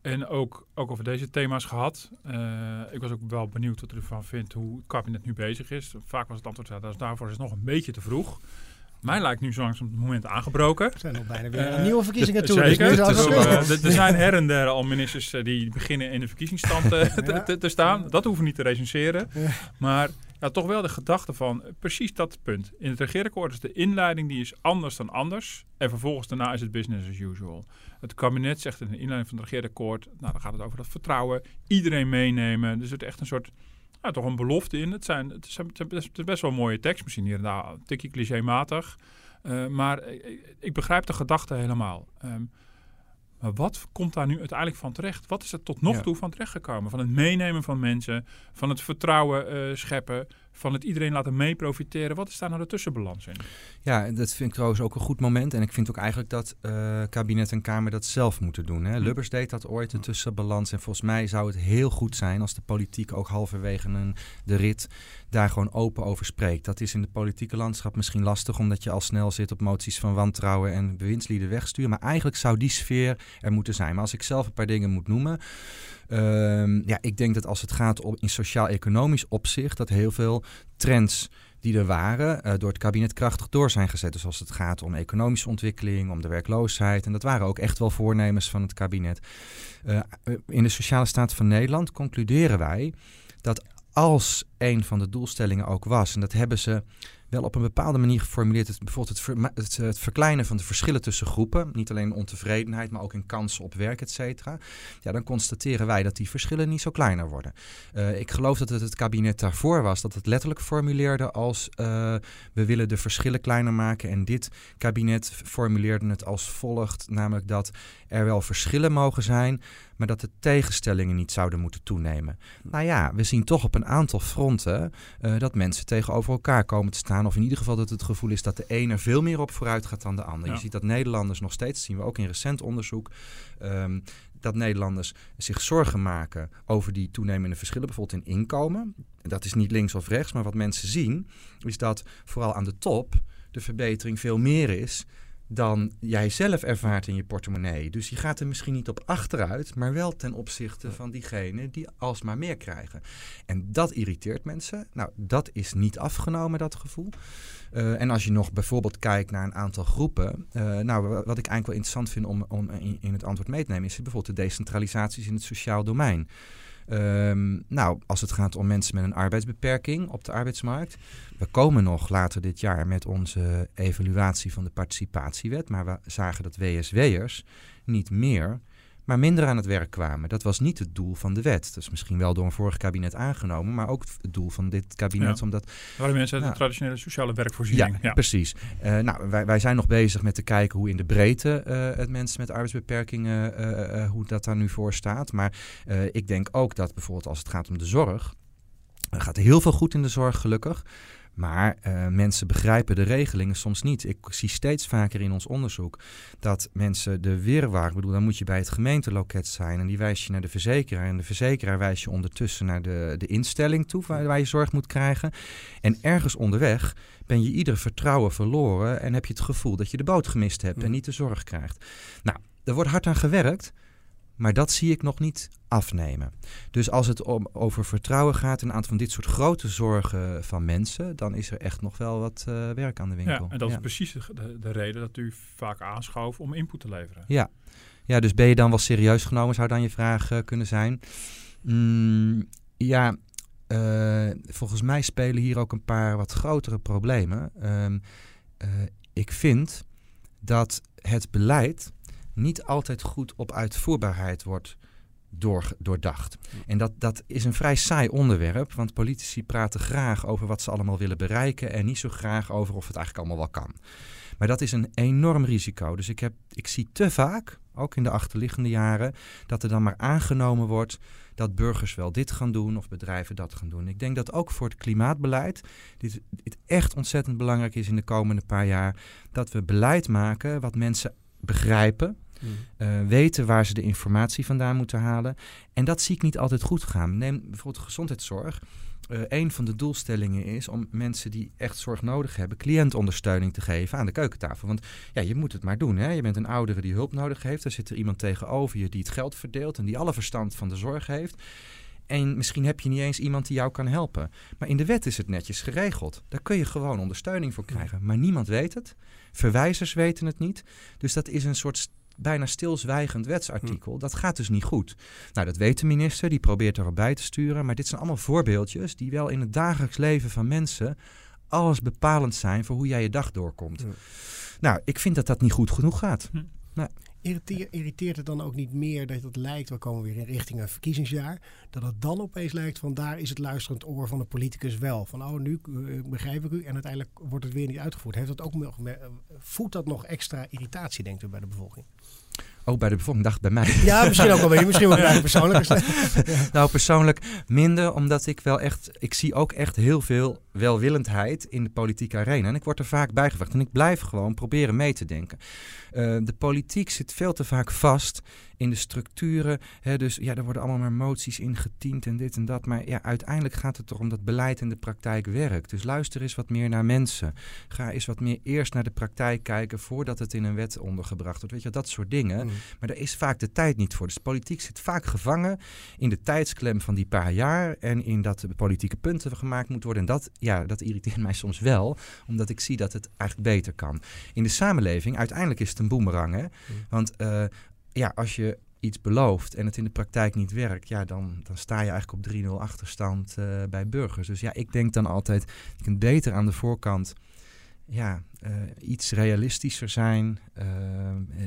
En ook, ook over deze thema's gehad. Uh, ik was ook wel benieuwd wat u ervan vindt, hoe het kabinet nu bezig is. Vaak was het antwoord, ja, daarvoor is het nog een beetje te vroeg. Mij lijkt nu zo langzaam het moment aangebroken. Er zijn nog bijna weer uh, nieuwe verkiezingen toe. Zeker. Dus uh, er zijn her en der al ministers die beginnen in de verkiezingsstand te, te, te, staan. Dat hoeven we niet te recenseren. Ja. Maar ja, toch wel de gedachte van precies dat punt. In het regeerakkoord is de inleiding die is anders dan anders. En vervolgens daarna is het business as usual. Het kabinet zegt in de inleiding van het regeerakkoord... nou, dan gaat het over dat vertrouwen. Iedereen meenemen. Dus het is echt een soort... Ja, toch een belofte in. Het, zijn, het, is, het is best wel een mooie tekst. Misschien hier en daar een tikje clichématig. Uh, maar ik, ik, begrijp de gedachte helemaal. Um, maar wat komt daar nu uiteindelijk van terecht? Wat is er tot nog toe van terecht gekomen? Van het meenemen van mensen, van het vertrouwen uh, scheppen, van het iedereen laten mee profiteren. Wat is daar nou de tussenbalans in? Ja, dat vind ik trouwens ook een goed moment. En ik vind ook eigenlijk dat uh, kabinet en Kamer dat zelf moeten doen. Hè. Hm. Lubbers deed dat ooit, de tussenbalans. En volgens mij zou het heel goed zijn als de politiek ook halverwege een, de rit daar gewoon open over spreekt. Dat is in het politieke landschap misschien lastig, omdat je al snel zit op moties van wantrouwen en bewindslieden wegsturen. Maar eigenlijk zou die sfeer er moeten zijn. Maar als ik zelf een paar dingen moet noemen. Ehm, ja, ik denk dat als het gaat om in sociaal-economisch opzicht, dat heel veel trends die er waren, uh, door het kabinet krachtig door zijn gezet. Dus als het gaat om economische ontwikkeling, om de werkloosheid. En dat waren ook echt wel voornemens van het kabinet. Uh, in de sociale staat van Nederland concluderen wij dat als een van de doelstellingen ook was, en dat hebben ze wel op een bepaalde manier geformuleerd. Het, bijvoorbeeld het, het, verkleinen van de verschillen tussen groepen. Niet alleen ontevredenheid, maar ook in kansen op werk, et cetera. Ja, dan constateren wij dat die verschillen niet zo kleiner worden. Uh, ik geloof dat het het kabinet daarvoor was dat het letterlijk formuleerde als uh, we willen de verschillen kleiner maken. En dit kabinet formuleerde het als volgt, namelijk dat er wel verschillen mogen zijn, maar dat de tegenstellingen niet zouden moeten toenemen. Nou ja, we zien toch op een aantal fronten dat mensen tegenover elkaar komen te staan. Of in ieder geval dat het gevoel is dat de een er veel meer op vooruit gaat dan de ander. Je ziet dat Nederlanders nog steeds, zien we ook in recent onderzoek, um, dat Nederlanders zich zorgen maken over die toenemende verschillen, bijvoorbeeld in inkomen. Dat is niet links of rechts, maar wat mensen zien, is dat vooral aan de top de verbetering veel meer is dan jij zelf ervaart in je portemonnee. Dus je gaat er misschien niet op achteruit, maar wel ten opzichte van diegenen die alsmaar meer krijgen. En dat irriteert mensen. Nou, dat is niet afgenomen, dat gevoel. Uh, en als je nog bijvoorbeeld kijkt naar een aantal groepen. Uh, nou, wat ik eigenlijk wel interessant vind om, om in, het antwoord mee te nemen, is bijvoorbeeld de decentralisaties in het sociaal domein. Um, nou, als het gaat om mensen met een arbeidsbeperking op de arbeidsmarkt. We komen nog later dit jaar met onze evaluatie van de participatiewet. Maar we zagen dat WSW'ers niet meer maar minder aan het werk kwamen. Dat was niet het doel van de wet. Is misschien wel door een vorig kabinet aangenomen, maar ook het doel van dit kabinet. Ja. Omdat, waren mensen uit de traditionele sociale werkvoorziening. Ja, precies. Uh, nou, wij, wij zijn nog bezig met te kijken hoe in de breedte uh, het mensen met arbeidsbeperkingen, uh, hoe dat daar nu voor staat. Maar ik denk ook dat bijvoorbeeld als het gaat om de zorg, er gaat heel veel goed in de zorg gelukkig. Maar uh, mensen begrijpen de regelingen soms niet. Ik zie steeds vaker in ons onderzoek dat mensen de wirwar, ik bedoel, dan moet je bij het gemeenteloket zijn en die wijs je naar de verzekeraar. En de verzekeraar wijst je ondertussen naar de, de instelling toe waar, waar je zorg moet krijgen. En ergens onderweg ben je ieder vertrouwen verloren en heb je het gevoel dat je de boot gemist hebt en niet de zorg krijgt. Nou, er wordt hard aan gewerkt. Maar dat zie ik nog niet afnemen. Dus als het om, over vertrouwen gaat een aantal van dit soort grote zorgen van mensen, dan is er echt nog wel wat uh, werk aan de winkel. Ja, en dat is precies de, de, reden dat u vaak aanschoof om input te leveren. Ja. ja, dus ben je dan wel serieus genomen, zou dan je vraag uh, kunnen zijn. Mm, ja, uh, volgens mij spelen hier ook een paar wat grotere problemen. Um, ik vind dat het beleid niet altijd goed op uitvoerbaarheid wordt door, doordacht. En dat, dat is een vrij saai onderwerp, want politici praten graag over wat ze allemaal willen bereiken en niet zo graag over of het eigenlijk allemaal wel kan. Maar dat is een enorm risico. Dus ik, heb, ik zie te vaak, ook in de achterliggende jaren, dat er dan maar aangenomen wordt dat burgers wel dit gaan doen of bedrijven dat gaan doen. Ik denk dat ook voor het klimaatbeleid dit, dit echt ontzettend belangrijk is in de komende paar jaar dat we beleid maken wat mensen begrijpen mm. weten waar ze de informatie vandaan moeten halen. En dat zie ik niet altijd goed gaan. Neem bijvoorbeeld gezondheidszorg. Uh, een van de doelstellingen is om mensen die echt zorg nodig hebben, cliëntondersteuning te geven aan de keukentafel. Want ja, je moet het maar doen. Hè? Je bent een oudere die hulp nodig heeft. Daar zit er iemand tegenover je die het geld verdeelt en die alle verstand van de zorg heeft. En misschien heb je niet eens iemand die jou kan helpen. Maar in de wet is het netjes geregeld. Daar kun je gewoon ondersteuning voor krijgen. Maar niemand weet het. Verwijzers weten het niet. Dus dat is een soort bijna stilzwijgend wetsartikel. Hm. Dat gaat dus niet goed. Nou, dat weet de minister, die probeert erop bij te sturen. Maar dit zijn allemaal voorbeeldjes die wel in het dagelijks leven van mensen alles bepalend zijn voor hoe jij je dag doorkomt. Nou, ik vind dat dat niet goed genoeg gaat. Hm. Nou, irriteert het dan ook niet meer dat het lijkt, we komen weer in richting een verkiezingsjaar, dat het dan opeens lijkt van daar is het luisterend oor van de politicus wel. Van oh, nu uh, begrijp ik u en uiteindelijk wordt het weer niet uitgevoerd. Heeft dat ook voedt dat nog extra irritatie, denkt u, bij de bevolking? Ook bij de bevolking, dacht bij mij. Ja, misschien ook wel bij Misschien wel bij persoonlijk. Nou, persoonlijk minder, omdat ik wel echt... Ik zie ook echt heel veel welwillendheid in de politieke arena. En ik word er vaak bijgevraagd. En ik blijf gewoon proberen mee te denken. Uh, de politiek zit veel te vaak vast in de structuren. Hè, dus ja, er worden allemaal maar moties ingetiend en dit en dat. Maar ja, uiteindelijk gaat het erom dat beleid in de praktijk werkt. Dus luister eens wat meer naar mensen. Ga eens wat meer eerst naar de praktijk kijken voordat het in een wet ondergebracht wordt. Weet je, dat soort dingen. Mm. Maar daar is vaak de tijd niet voor. Dus politiek zit vaak gevangen in de tijdsklem van die paar jaar en in dat de politieke punten gemaakt moeten worden. En dat, ja, dat irriteert mij soms wel, omdat ik zie dat het eigenlijk beter kan. In de samenleving, uiteindelijk is het een boemerang. Hè? Mm. Want uh, ja, als je iets belooft en het in de praktijk niet werkt, ja, dan, dan sta je eigenlijk op 3-0 achterstand uh, bij burgers. Dus ja, ik denk dan altijd, je kunt beter aan de voorkant ja, uh, iets realistischer zijn, uh,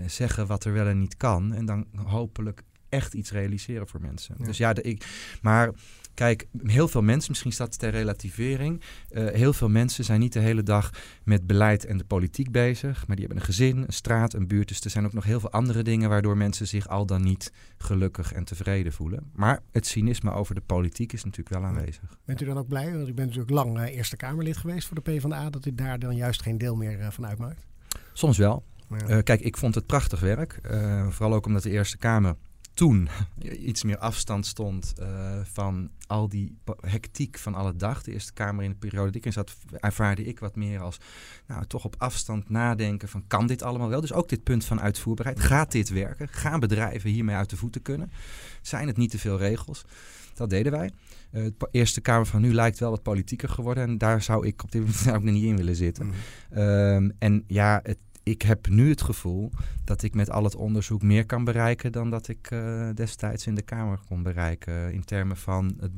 zeggen wat er wel en niet kan en dan hopelijk echt iets realiseren voor mensen. Dus ja, de, ik, maar Kijk, heel veel mensen, misschien staat het ter relativering. Uh, heel veel mensen zijn niet de hele dag met beleid en de politiek bezig. Maar die hebben een gezin, een straat, een buurt. Dus er zijn ook nog heel veel andere dingen waardoor mensen zich al dan niet gelukkig en tevreden voelen. Maar het cynisme over de politiek is natuurlijk wel aanwezig. Bent u dan ook blij? Want u bent natuurlijk lang uh, Eerste Kamerlid geweest voor de PvdA. Dat u daar dan juist geen deel meer uh, van uitmaakt? Soms wel. Ja. kijk, ik vond het prachtig werk. vooral ook omdat de Eerste Kamer toen iets meer afstand stond uh, van al die hectiek van alle dag. De Eerste Kamer in de periode die ik in zat, ervaarde ik wat meer als nou, toch op afstand nadenken van kan dit allemaal wel? Dus ook dit punt van uitvoerbaarheid. Gaat dit werken? Gaan bedrijven hiermee uit de voeten kunnen? Zijn het niet te veel regels? Dat deden wij. Uh, de Eerste Kamer van nu lijkt wel wat politieker geworden. En daar zou ik op dit moment ook nog niet in willen zitten. Mm. Um, en ja, het, ik heb nu het gevoel dat ik met al het onderzoek meer kan bereiken dan dat ik uh, destijds in de Kamer kon bereiken. In termen van het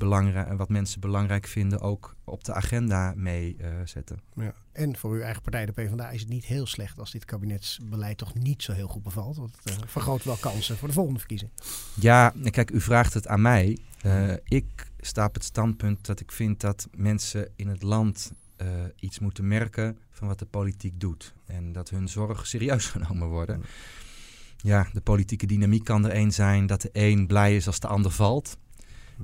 wat mensen belangrijk vinden, ook op de agenda meezetten. Uh, ja. En voor uw eigen partij, de PvdA, is het niet heel slecht als dit kabinetsbeleid toch niet zo heel goed bevalt. Want het uh, vergroot wel kansen voor de volgende verkiezing. Ja, kijk, u vraagt het aan mij. ik sta op het standpunt dat ik vind dat mensen in het land iets moeten merken van wat de politiek doet. En dat hun zorg serieus genomen worden. Ja, de politieke dynamiek kan er één zijn dat de een blij is als de ander valt.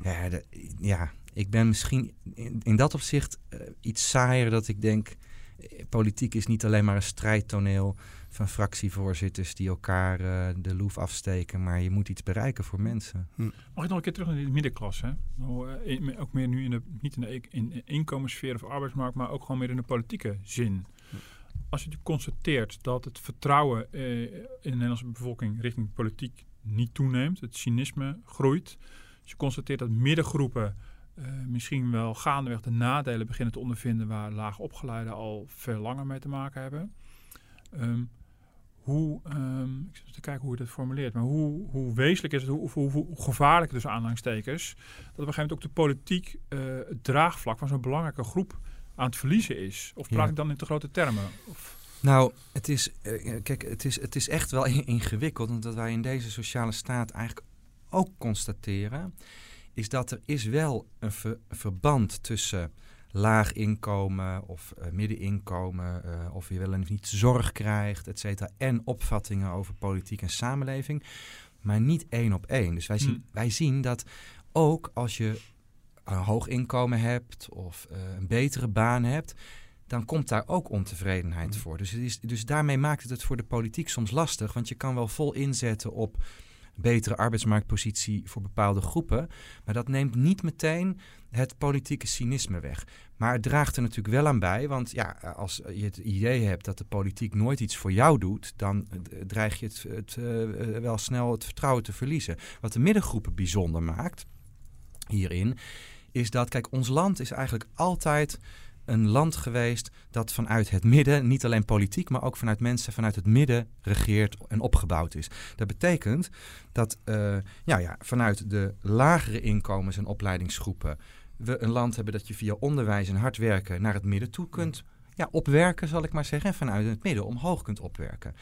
Ja, de, ja ik ben misschien in, in dat opzicht uh, iets saaier dat ik denk... Eh, politiek is niet alleen maar een strijdtoneel van fractievoorzitters die elkaar uh, de loef afsteken, maar je moet iets bereiken voor mensen. Hm. Mag ik nog een keer terug naar de middenklasse? Nou, uh, ook meer nu in de, niet in de, in de inkomenssfeer of arbeidsmarkt, maar ook gewoon meer in de politieke zin. Hm. Als je constateert dat het vertrouwen uh, in de Nederlandse bevolking richting politiek niet toeneemt, het cynisme groeit. Als je constateert dat middengroepen misschien wel gaandeweg de nadelen beginnen te ondervinden waar laag opgeleiden al veel langer mee te maken hebben. Um, hoe, um, ik zit te kijken hoe je dat formuleert, maar hoe, hoe wezenlijk is het, hoe, hoe, hoe gevaarlijk dus aanhalingstekens, dat op een gegeven moment ook de politiek uh, het draagvlak van zo'n belangrijke groep aan het verliezen is? Of praat ik dan in te grote termen? Of? Nou, het is, uh, kijk, het is, het is echt wel ingewikkeld, omdat wij in deze sociale staat eigenlijk ook constateren, is dat er is wel een ver, verband tussen laag inkomen of uh, middeninkomen, uh, of je wel en niet zorg krijgt, et cetera, en opvattingen over politiek en samenleving, maar niet één op één. Dus wij, zien, hmm. wij zien dat ook als je een hoog inkomen hebt of uh, een betere baan hebt, dan komt daar ook ontevredenheid Mhm. voor. Dus, het is, dus daarmee maakt het het voor de politiek soms lastig. Want je kan wel vol inzetten op betere arbeidsmarktpositie voor bepaalde groepen. Maar dat neemt niet meteen het politieke cynisme weg. Maar het draagt er natuurlijk wel aan bij. Want ja, als je het idee hebt dat de politiek nooit iets voor jou doet, dan dreig je het, het, eh, wel snel het vertrouwen te verliezen. Wat de middengroepen bijzonder maakt hierin, is dat, kijk, ons land is eigenlijk altijd een land geweest dat vanuit het midden, niet alleen politiek, maar ook vanuit mensen vanuit het midden regeert en opgebouwd is. Dat betekent dat eh, ja, ja, vanuit de lagere inkomens en opleidingsgroepen we een land hebben dat je via onderwijs en hard werken naar het midden toe kunt ja, opwerken, zal ik maar zeggen, en vanuit het midden omhoog kunt opwerken.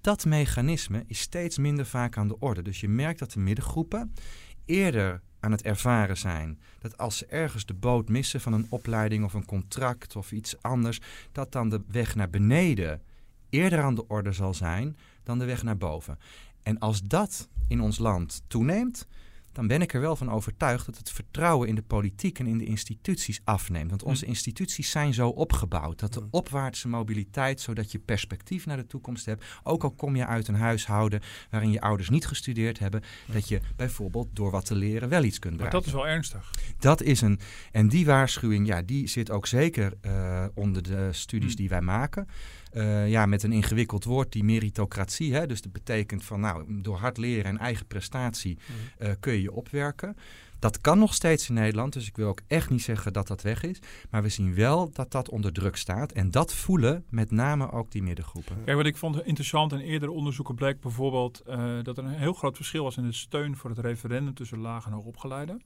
Dat mechanisme is steeds minder vaak aan de orde. Dus je merkt dat de middengroepen eerder aan het ervaren zijn dat als ze ergens de boot missen van een opleiding of een contract of iets anders, dat dan de weg naar beneden eerder aan de orde zal zijn dan de weg naar boven. En als dat in ons land toeneemt, dan ben ik er wel van overtuigd dat het vertrouwen in de politiek en in de instituties afneemt. Want onze instituties zijn zo opgebouwd dat de opwaartse mobiliteit, zodat je perspectief naar de toekomst hebt, ook al kom je uit een huishouden waarin je ouders niet gestudeerd hebben, dat je bijvoorbeeld door wat te leren wel iets kunt Maar bereiken. dat is wel ernstig. Dat is een. En die waarschuwing, ja, die zit ook zeker eh, onder de studies Hmm. die wij maken. Eh, ja, met een ingewikkeld woord, die meritocratie. Hè? Dus dat betekent van, nou, door hard leren en eigen prestatie eh, kun je je opwerken. Dat kan nog steeds in Nederland, dus ik wil ook echt niet zeggen dat dat weg is. Maar we zien wel dat dat onder druk staat. En dat voelen met name ook die middengroepen. Kijk, wat ik vond interessant in eerdere onderzoeken bleek bijvoorbeeld eh, dat er een heel groot verschil was in de steun voor het referendum tussen laag en hoogopgeleiden.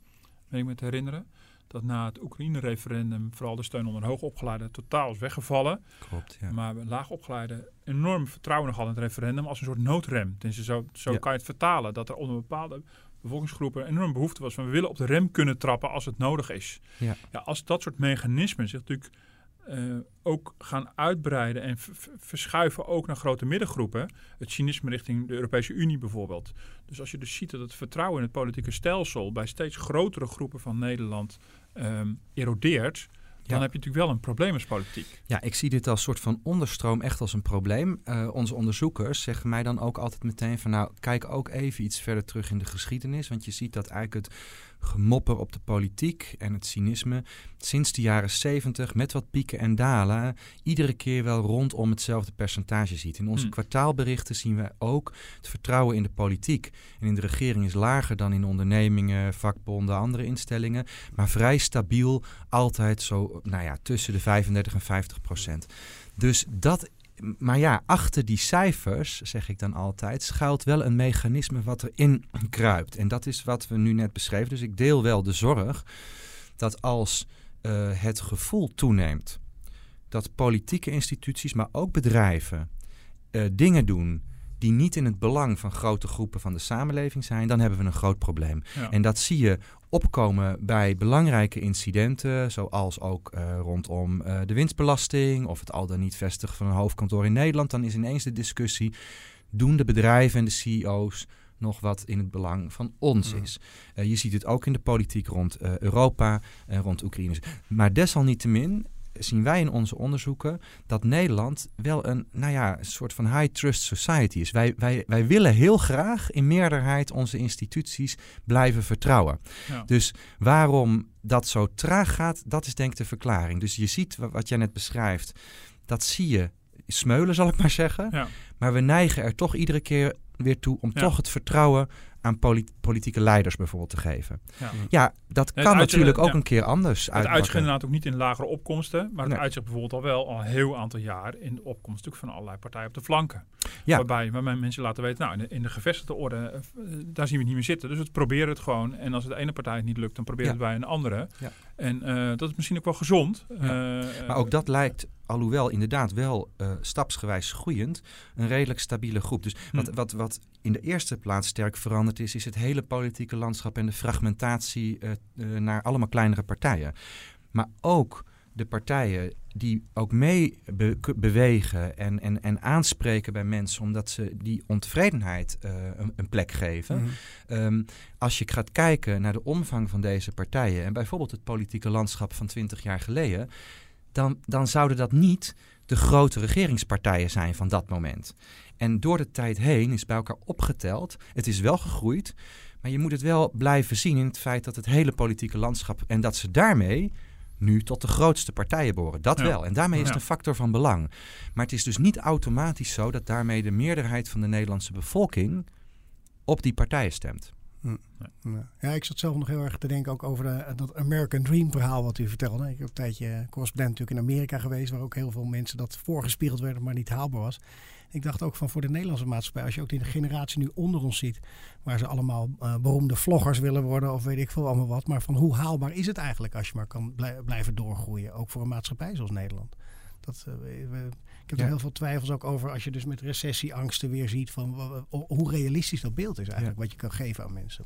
Weet ik me te herinneren. Dat na het Oekraïne-referendum vooral de steun onder hoogopgeleiden totaal is weggevallen. Klopt, ja. Maar laagopgeleiden enorm vertrouwen nog hadden in het referendum als een soort noodrem. Dus zo, zo Ja. kan je het vertalen. Dat er onder bepaalde bevolkingsgroepen een enorm behoefte was van we willen op de rem kunnen trappen als het nodig is. Ja. Ja, als dat soort mechanismen zich natuurlijk eh, ook gaan uitbreiden en verschuiven ook naar grote middengroepen. Het cynisme richting de Europese Unie bijvoorbeeld. Dus als je dus ziet dat het vertrouwen in het politieke stelsel bij steeds grotere groepen van Nederland ehm, erodeert, dan heb je natuurlijk wel een probleem als politiek. Ja, ik zie dit als soort van onderstroom echt als een probleem. Eh, onze onderzoekers zeggen mij dan ook altijd meteen van... nou, kijk ook even iets verder terug in de geschiedenis. Want je ziet dat eigenlijk het gemopper op de politiek en het cynisme... sinds de jaren 70 met wat pieken en dalen... iedere keer wel rondom hetzelfde percentage ziet. In onze Hmm. kwartaalberichten zien we ook het vertrouwen in de politiek. En in de regering is lager dan in ondernemingen, vakbonden, andere instellingen... maar vrij stabiel, altijd zo nou ja, tussen de 35 en 50 procent. Dus dat, maar ja, achter die cijfers, zeg ik dan altijd, schuilt wel een mechanisme wat erin kruipt. En dat is wat we nu net beschreven. Dus ik deel wel de zorg dat als eh, het gevoel toeneemt dat politieke instituties, maar ook bedrijven, eh, dingen doen die niet in het belang van grote groepen van de samenleving zijn, dan hebben we een groot probleem. Ja. En dat zie je opkomen bij belangrijke incidenten, zoals ook eh, rondom eh, de winstbelasting of het al dan niet vestigen van een hoofdkantoor in Nederland. Dan is ineens de discussie: doen de bedrijven en de CEO's nog wat in het belang van ons is? Eh, je ziet het ook in de politiek rond Europa en rond Oekraïne. Maar desalniettemin zien wij in onze onderzoeken dat Nederland wel een, nou ja, een soort van high trust society is. Wij, wij, wij willen heel graag in meerderheid onze instituties blijven vertrouwen. Ja. Dus waarom dat zo traag gaat, dat is denk ik de verklaring. Dus je ziet wa- wat jij net beschrijft, dat zie je smeulen, zal ik maar zeggen. Ja. Maar we neigen er toch iedere keer weer toe om Ja. toch het vertrouwen aan poli- politieke leiders bijvoorbeeld te geven. Ja. Ja, dat Het kan natuurlijk ook ja. een keer anders Het uitzicht inderdaad ook niet in lagere opkomsten, maar het Nee. uitzicht bijvoorbeeld al wel al een heel aantal jaar in de opkomst natuurlijk van allerlei partijen op de flanken. Ja. Waarbij, waarbij mensen laten weten, nou in de, in de gevestigde orde, eh, daar zien we het niet meer zitten. Dus we proberen het gewoon. En als het de ene partij het niet lukt, dan proberen Ja. we het bij een andere. En eh, dat is misschien ook wel gezond. Eh, Maar ook dat lijkt, alhoewel inderdaad wel eh, stapsgewijs groeiend, een redelijk stabiele groep. Dus wat, Hm. wat, wat in de eerste plaats sterk veranderd is, is het hele politieke landschap en de fragmentatie eh, eh, naar allemaal kleinere partijen. Maar ook de partijen die ook mee be- bewegen en, en, en aanspreken bij mensen, omdat ze die ontevredenheid eh, een, een plek geven. Mhm. Ehm, als je gaat kijken naar de omvang van deze partijen en bijvoorbeeld het politieke landschap van 20 jaar geleden, dan, dan zouden dat niet de grote regeringspartijen zijn van dat moment. En door de tijd heen is bij elkaar opgeteld. Het is wel gegroeid, maar je moet het wel blijven zien in het feit dat het hele politieke landschap en dat ze daarmee nu tot de grootste partijen behoren. Dat wel. En daarmee is het een factor van belang. Maar het is dus niet automatisch zo dat daarmee de meerderheid van de Nederlandse bevolking op die partijen stemt. Hm. Ja, ik zat zelf nog heel erg te denken ook over de, dat American Dream verhaal wat u vertelde. Ik heb een tijdje correspondent natuurlijk in Amerika geweest, waar ook heel veel mensen dat voorgespiegeld werden, maar niet haalbaar was. Ik dacht ook van voor de Nederlandse maatschappij, als je ook die generatie nu onder ons ziet, waar ze allemaal uh, beroemde vloggers willen worden of weet ik veel allemaal wat. Maar van hoe haalbaar is het eigenlijk als je maar kan blijven doorgroeien, ook voor een maatschappij zoals Nederland? Dat, uh, we, ik heb er heel veel twijfels ook over als je dus met recessieangsten weer ziet van hoe realistisch dat beeld is eigenlijk, wat je kan geven aan mensen.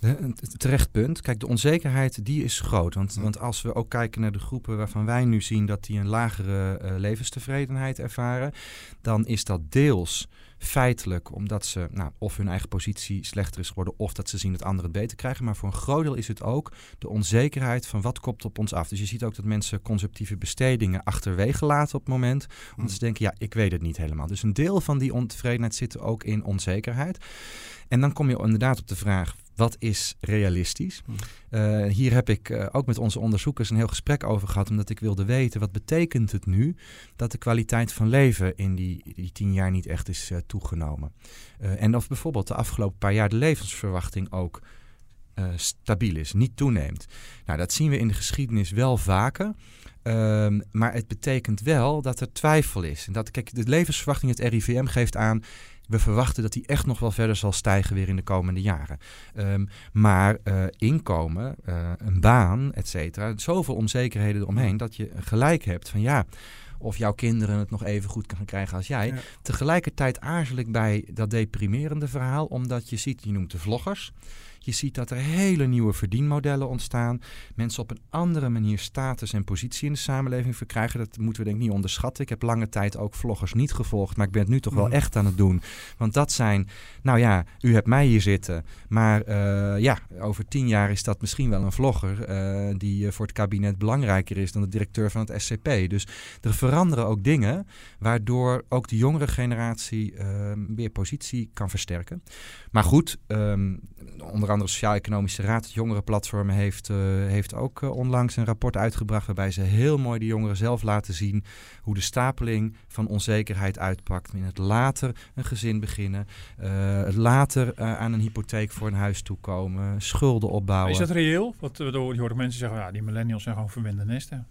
De, terecht punt. Kijk, de onzekerheid die is groot. Want, want als we ook kijken naar de groepen waarvan wij nu zien dat die een lagere uh, levenstevredenheid ervaren, dan is dat deels feitelijk omdat ze nou, of hun eigen positie slechter is geworden of dat ze zien dat anderen het beter krijgen. Maar voor een groot deel is het ook de onzekerheid van wat komt op ons af. Dus je ziet ook dat mensen conceptieve bestedingen achterwege laten op het moment. Omdat ze denken, ja, ik weet het niet helemaal. Dus een deel van die ontevredenheid zit ook in onzekerheid. En dan kom je inderdaad op de vraag, wat is realistisch? Hmm. Uh, hier heb ik uh, ook met onze onderzoekers een heel gesprek over gehad, omdat ik wilde weten wat betekent het nu dat de kwaliteit van leven in die, die tien jaar niet echt is uh, toegenomen. en of bijvoorbeeld de afgelopen paar jaar de levensverwachting ook stabiel is, niet toeneemt. Nou, dat zien we in de geschiedenis wel vaker. Um, maar het betekent wel dat er twijfel is. En dat, kijk, de levensverwachting, het RIVM geeft aan, we verwachten dat die echt nog wel verder zal stijgen weer in de komende jaren. Um, maar uh, inkomen, uh, een baan, et cetera, zoveel onzekerheden eromheen dat je gelijk hebt van ja of jouw kinderen het nog even goed kan krijgen als jij. Tegelijkertijd aarzel ik bij dat deprimerende verhaal, omdat je ziet, je noemt de vloggers. Je ziet dat er hele nieuwe verdienmodellen ontstaan. Mensen op een andere manier status en positie in de samenleving verkrijgen. Dat moeten we denk ik niet onderschatten. Ik heb lange tijd ook vloggers niet gevolgd, maar ik ben het nu toch wel mm. echt aan het doen. Want dat zijn, nou ja, u hebt mij hier zitten. Maar uh, ja, over tien jaar is dat misschien wel een vlogger uh, die voor het kabinet belangrijker is dan de directeur van het SCP. Dus er veranderen ook dingen waardoor ook de jongere generatie uh, weer positie kan versterken. Maar goed, um, onder andere de Sociaal-Economische Raad, het Jongerenplatform, heeft, uh, heeft ook uh, onlangs een rapport uitgebracht waarbij ze heel mooi de jongeren zelf laten zien hoe de stapeling van onzekerheid uitpakt. In het later een gezin beginnen, uh, het later aan een hypotheek voor een huis toekomen, schulden opbouwen. Is dat reëel? Want je hoort mensen zeggen, ja, die millennials zijn gewoon verwende nesten.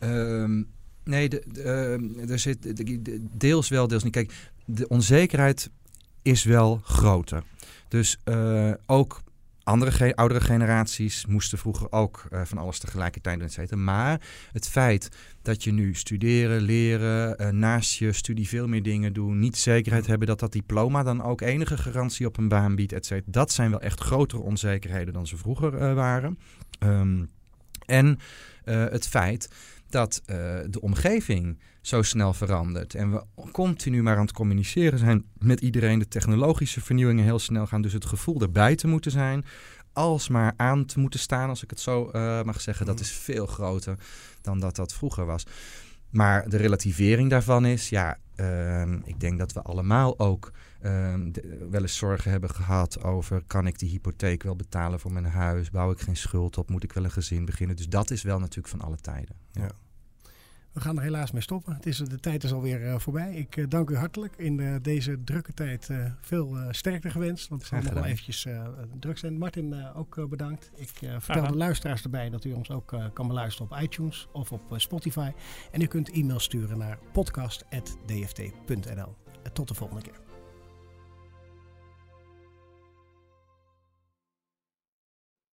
Um, nee, de, de, er zit deels wel, deels niet. Kijk, de onzekerheid is wel groter. Dus uh, ook andere ge oudere generaties moesten vroeger ook uh, van alles tegelijkertijd doen, et Maar het feit dat je nu studeren, leren, uh, naast je studie veel meer dingen doen, niet zekerheid hebben dat dat diploma dan ook enige garantie op een baan biedt, et cetera. Dat zijn wel echt grotere onzekerheden dan ze vroeger waren. Um, en het feit dat de omgeving zo snel verandert. En we continu maar aan het communiceren zijn met iedereen. De technologische vernieuwingen heel snel gaan. Dus het gevoel erbij te moeten zijn. Alsmaar aan te moeten staan, als ik het zo uh, mag zeggen. Dat is veel groter dan dat dat vroeger was. Maar de relativering daarvan is, ja, uh, ik denk dat we allemaal ook uh, de, wel eens zorgen hebben gehad over: kan ik die hypotheek wel betalen voor mijn huis? Bouw ik geen schuld op? Moet ik wel een gezin beginnen? Dus dat is wel natuurlijk van alle tijden. ja. We gaan er helaas mee stoppen. Het is, de tijd is alweer uh, voorbij. Ik uh, dank u hartelijk. In uh, deze drukke tijd veel sterkte gewenst. Want het zal nog wel eventjes druk zijn. Martin, ook bedankt. Ik vertel de luisteraars erbij dat u ons ook kan beluisteren op iTunes of op Spotify. En u kunt e-mail sturen naar podcast.dft.nl. Tot de volgende keer.